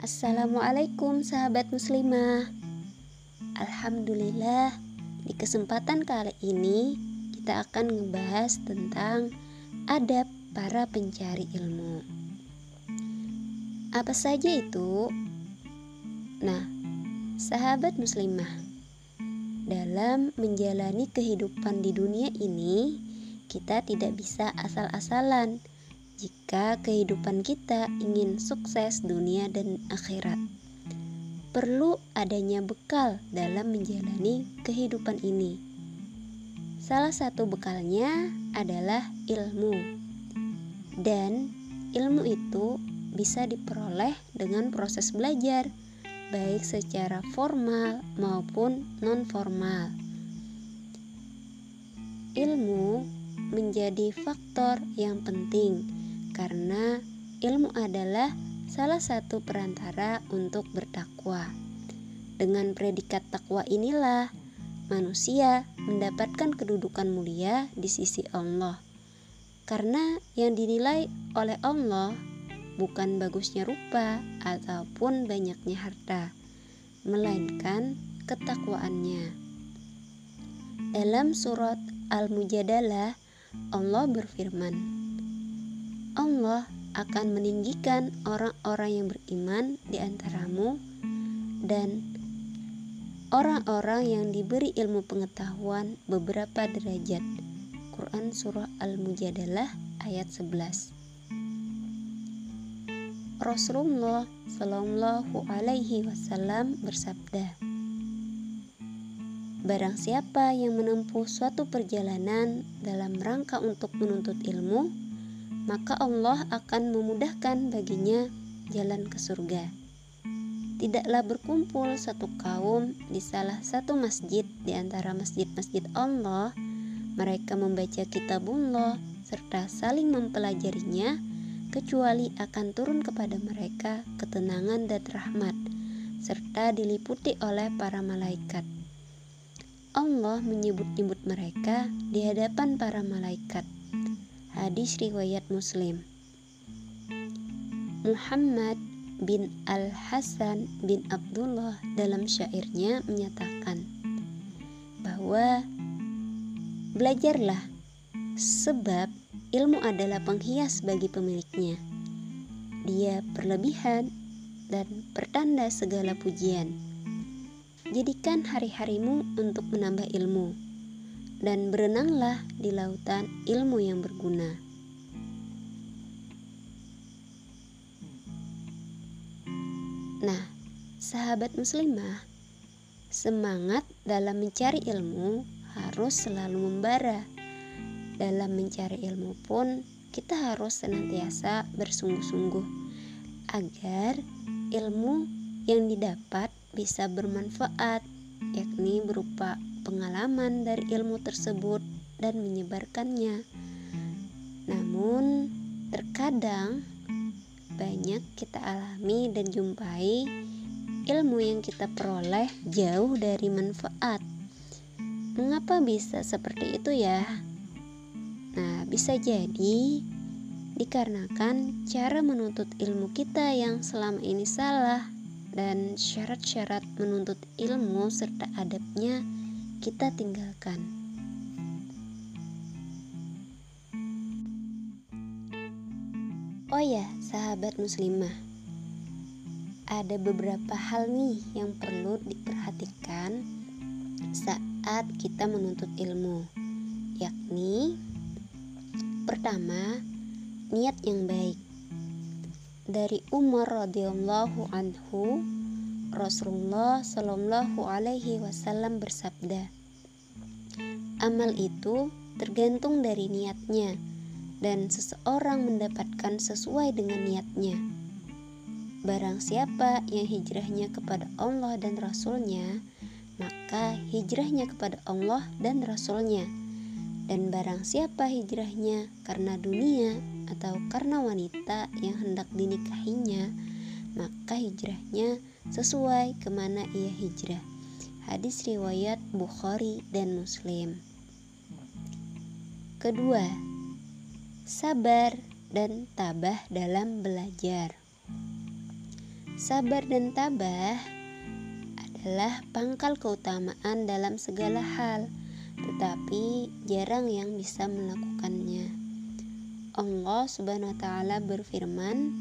Assalamualaikum sahabat muslimah Alhamdulillah di kesempatan kali ini kita akan ngebahas tentang adab para pencari ilmu Apa saja itu? Nah, sahabat muslimah Dalam menjalani kehidupan di dunia ini kita tidak bisa asal-asalan jika kehidupan kita ingin sukses dunia dan akhirat. Perlu adanya bekal dalam menjalani kehidupan ini. Salah satu bekalnya adalah ilmu, dan ilmu itu bisa diperoleh dengan proses belajar, baik secara formal maupun non-formal. Ilmu menjadi faktor yang penting karena ilmu adalah salah satu perantara untuk bertakwa. Dengan predikat takwa inilah manusia mendapatkan kedudukan mulia di sisi Allah. Karena yang dinilai oleh Allah bukan bagusnya rupa ataupun banyaknya harta, melainkan ketakwaannya. Dalam surat Al-Mujadalah, Allah berfirman, Allah akan meninggikan orang-orang yang beriman di antaramu dan orang-orang yang diberi ilmu pengetahuan beberapa derajat. Quran Surah Al-Mujadalah ayat 11 Rasulullah Shallallahu Alaihi Wasallam bersabda, Barang siapa yang menempuh suatu perjalanan dalam rangka untuk menuntut ilmu, maka Allah akan memudahkan baginya jalan ke surga. Tidaklah berkumpul satu kaum di salah satu masjid di antara masjid-masjid Allah, mereka membaca kitabullah serta saling mempelajarinya, kecuali akan turun kepada mereka ketenangan dan rahmat, serta diliputi oleh para malaikat. Allah menyebut-nyebut mereka di hadapan para malaikat Hadis riwayat Muslim. Muhammad bin Al-Hasan bin Abdullah dalam syairnya menyatakan bahwa belajarlah sebab ilmu adalah penghias bagi pemiliknya. Dia berlebihan dan pertanda segala pujian. Jadikan hari-harimu untuk menambah ilmu dan berenanglah di lautan ilmu yang berguna. Nah, sahabat muslimah, semangat dalam mencari ilmu harus selalu membara. Dalam mencari ilmu pun kita harus senantiasa bersungguh-sungguh agar ilmu yang didapat bisa bermanfaat, yakni berupa pengalaman dari ilmu tersebut dan menyebarkannya. Namun, terkadang banyak kita alami dan jumpai ilmu yang kita peroleh jauh dari manfaat. Mengapa bisa seperti itu ya? Nah, bisa jadi dikarenakan cara menuntut ilmu kita yang selama ini salah dan syarat-syarat menuntut ilmu serta adabnya kita tinggalkan. Oh ya, sahabat muslimah, ada beberapa hal nih yang perlu diperhatikan saat kita menuntut ilmu, yakni pertama, niat yang baik. Dari Umar radhiyallahu anhu Rasulullah Shallallahu Alaihi Wasallam bersabda, "Amal itu tergantung dari niatnya, dan seseorang mendapatkan sesuai dengan niatnya. Barang siapa yang hijrahnya kepada Allah dan Rasulnya, maka hijrahnya kepada Allah dan Rasulnya. Dan barang siapa hijrahnya karena dunia atau karena wanita yang hendak dinikahinya, maka hijrahnya sesuai ke mana ia hijrah. Hadis riwayat Bukhari dan Muslim. Kedua, sabar dan tabah dalam belajar. Sabar dan tabah adalah pangkal keutamaan dalam segala hal, tetapi jarang yang bisa melakukannya. Allah Subhanahu wa taala berfirman,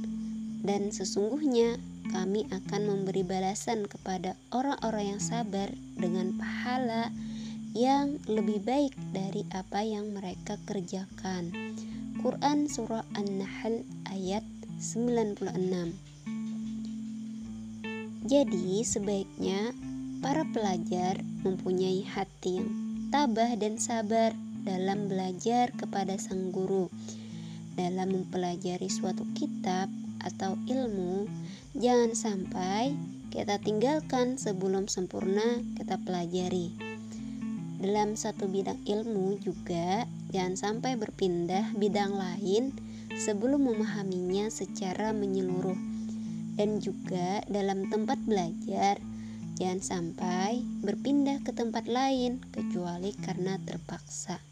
"Dan sesungguhnya kami akan memberi balasan kepada orang-orang yang sabar dengan pahala yang lebih baik dari apa yang mereka kerjakan." Quran surah An-Nahl ayat 96. Jadi, sebaiknya para pelajar mempunyai hati yang tabah dan sabar dalam belajar kepada sang guru. Dalam mempelajari suatu kitab atau ilmu, jangan sampai kita tinggalkan sebelum sempurna kita pelajari. Dalam satu bidang ilmu juga jangan sampai berpindah bidang lain sebelum memahaminya secara menyeluruh dan juga dalam tempat belajar jangan sampai berpindah ke tempat lain kecuali karena terpaksa.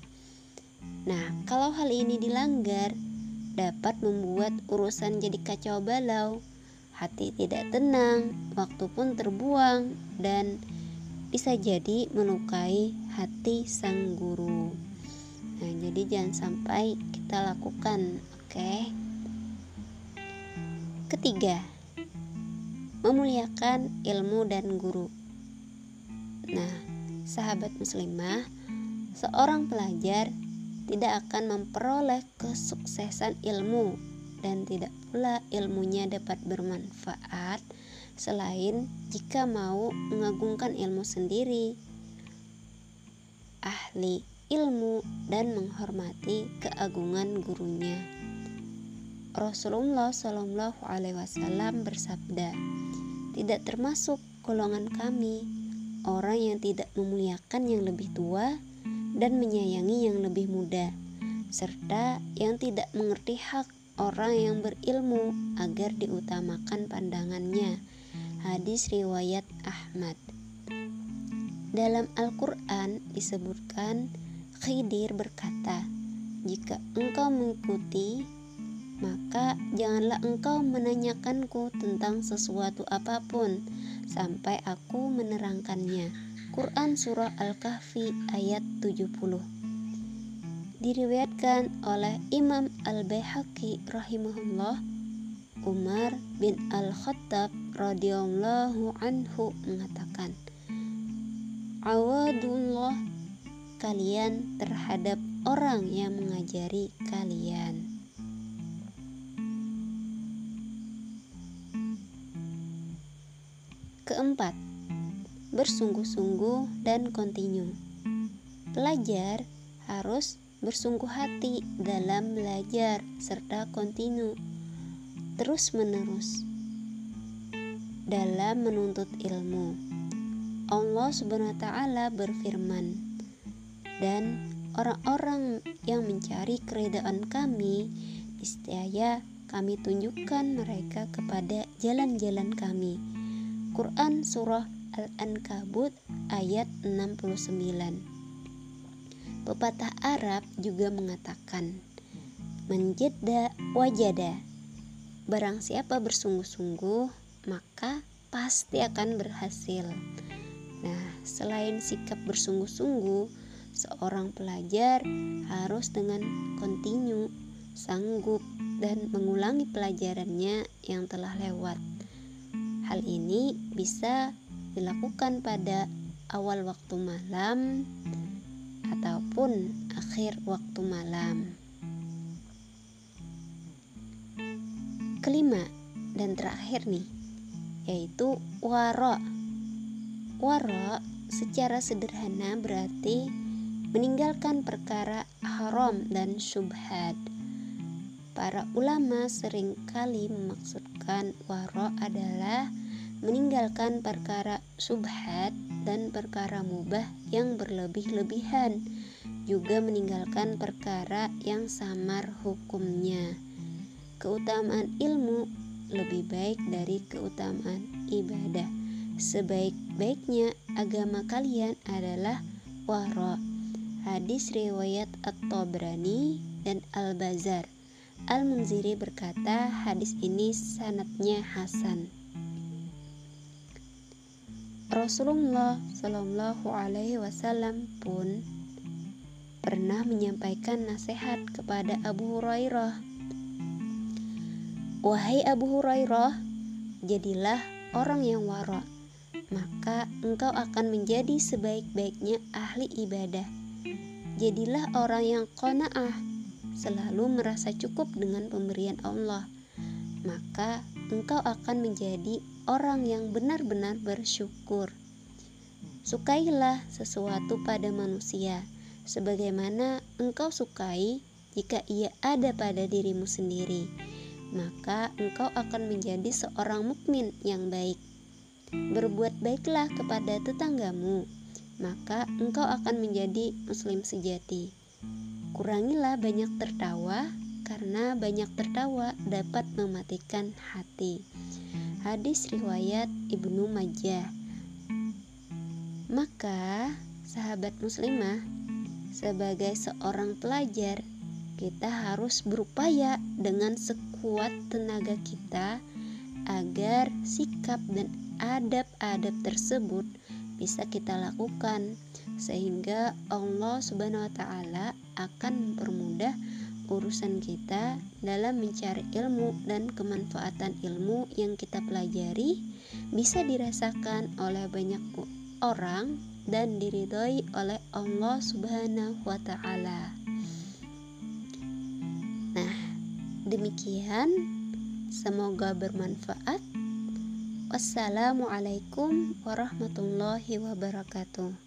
Nah, kalau hal ini dilanggar dapat membuat urusan jadi kacau balau, hati tidak tenang, waktu pun terbuang dan bisa jadi melukai hati sang guru. Nah, jadi jangan sampai kita lakukan, oke? Okay? Ketiga, memuliakan ilmu dan guru. Nah, sahabat muslimah, seorang pelajar tidak akan memperoleh kesuksesan ilmu dan tidak pula ilmunya dapat bermanfaat selain jika mau mengagungkan ilmu sendiri, ahli ilmu dan menghormati keagungan gurunya. Rasulullah Shallallahu Alaihi Wasallam bersabda, tidak termasuk golongan kami orang yang tidak memuliakan yang lebih tua dan menyayangi yang lebih muda serta yang tidak mengerti hak orang yang berilmu agar diutamakan pandangannya hadis riwayat Ahmad dalam Al-Quran disebutkan Khidir berkata jika engkau mengikuti maka janganlah engkau menanyakanku tentang sesuatu apa pun sampai aku menerangkannya. Quran Surah Al-Kahfi ayat 70 Diriwayatkan oleh Imam Al-Baihaqi rahimahullah Umar bin Al-Khattab radhiyallahu anhu mengatakan Awadullah kalian terhadap orang yang mengajari kalian. Bersungguh-sungguh dan kontinu. Pelajar harus bersungguh hati dalam belajar serta kontinu terus-menerus dalam menuntut ilmu. Allah Subhanahu wa taala berfirman, "Dan orang-orang yang mencari keredaan kami, niscaya kami tunjukkan mereka kepada jalan-jalan kami." Quran Surah Al-Ankabut ayat 69 Pepatah Arab juga mengatakan Menjeda wajada. Barang siapa bersungguh-sungguh maka pasti akan berhasil. Nah selain sikap bersungguh-sungguh Seorang pelajar harus dengan kontinu, sanggup, dan mengulangi pelajarannya yang telah lewat. Hal ini bisa dilakukan pada awal waktu malam ataupun akhir waktu malam. Kelima dan terakhir nih, yaitu waro. Waro secara sederhana berarti meninggalkan perkara haram dan syubhat. Para ulama sering kali memaksudkan waro adalah meninggalkan perkara subhat dan perkara mubah yang berlebih-lebihan, juga meninggalkan perkara yang samar hukumnya. Keutamaan ilmu lebih baik dari keutamaan ibadah. Sebaik-baiknya agama kalian adalah wara. Hadis riwayat At-Tabrani dan Al-Bazar. Al-Munziri berkata hadis ini sanatnya hasan. Rasulullah Shallallahu Alaihi Wasallam pun pernah menyampaikan nasihat kepada Abu Hurairah. Wahai Abu Hurairah, jadilah orang yang wara, maka engkau akan menjadi sebaik-baiknya ahli ibadah. Jadilah orang yang qanaah, selalu merasa cukup dengan pemberian Allah, maka engkau akan menjadi orang yang benar-benar bersyukur. Sukailah sesuatu pada manusia, sebagaimana engkau sukai jika ia ada pada dirimu sendiri, maka engkau akan menjadi seorang mukmin yang baik. Berbuat baiklah kepada tetanggamu, maka engkau akan menjadi muslim sejati. Kurangilah banyak tertawa, karena banyak tertawa dapat mematikan hati. Hadis riwayat Ibnu Majah. Maka, sahabat muslimah, sebagai seorang pelajar, kita harus berupaya dengan sekuat tenaga kita agar sikap dan adab-adab tersebut bisa kita lakukan sehingga Allah Subhanahu wa taala akan mempermudah urusan kita dalam mencari ilmu dan kemanfaatan ilmu yang kita pelajari bisa dirasakan oleh banyak orang dan diridhoi oleh Allah Subhanahu wa taala. Nah, demikian semoga bermanfaat. Wassalamualaikum warahmatullahi wabarakatuh.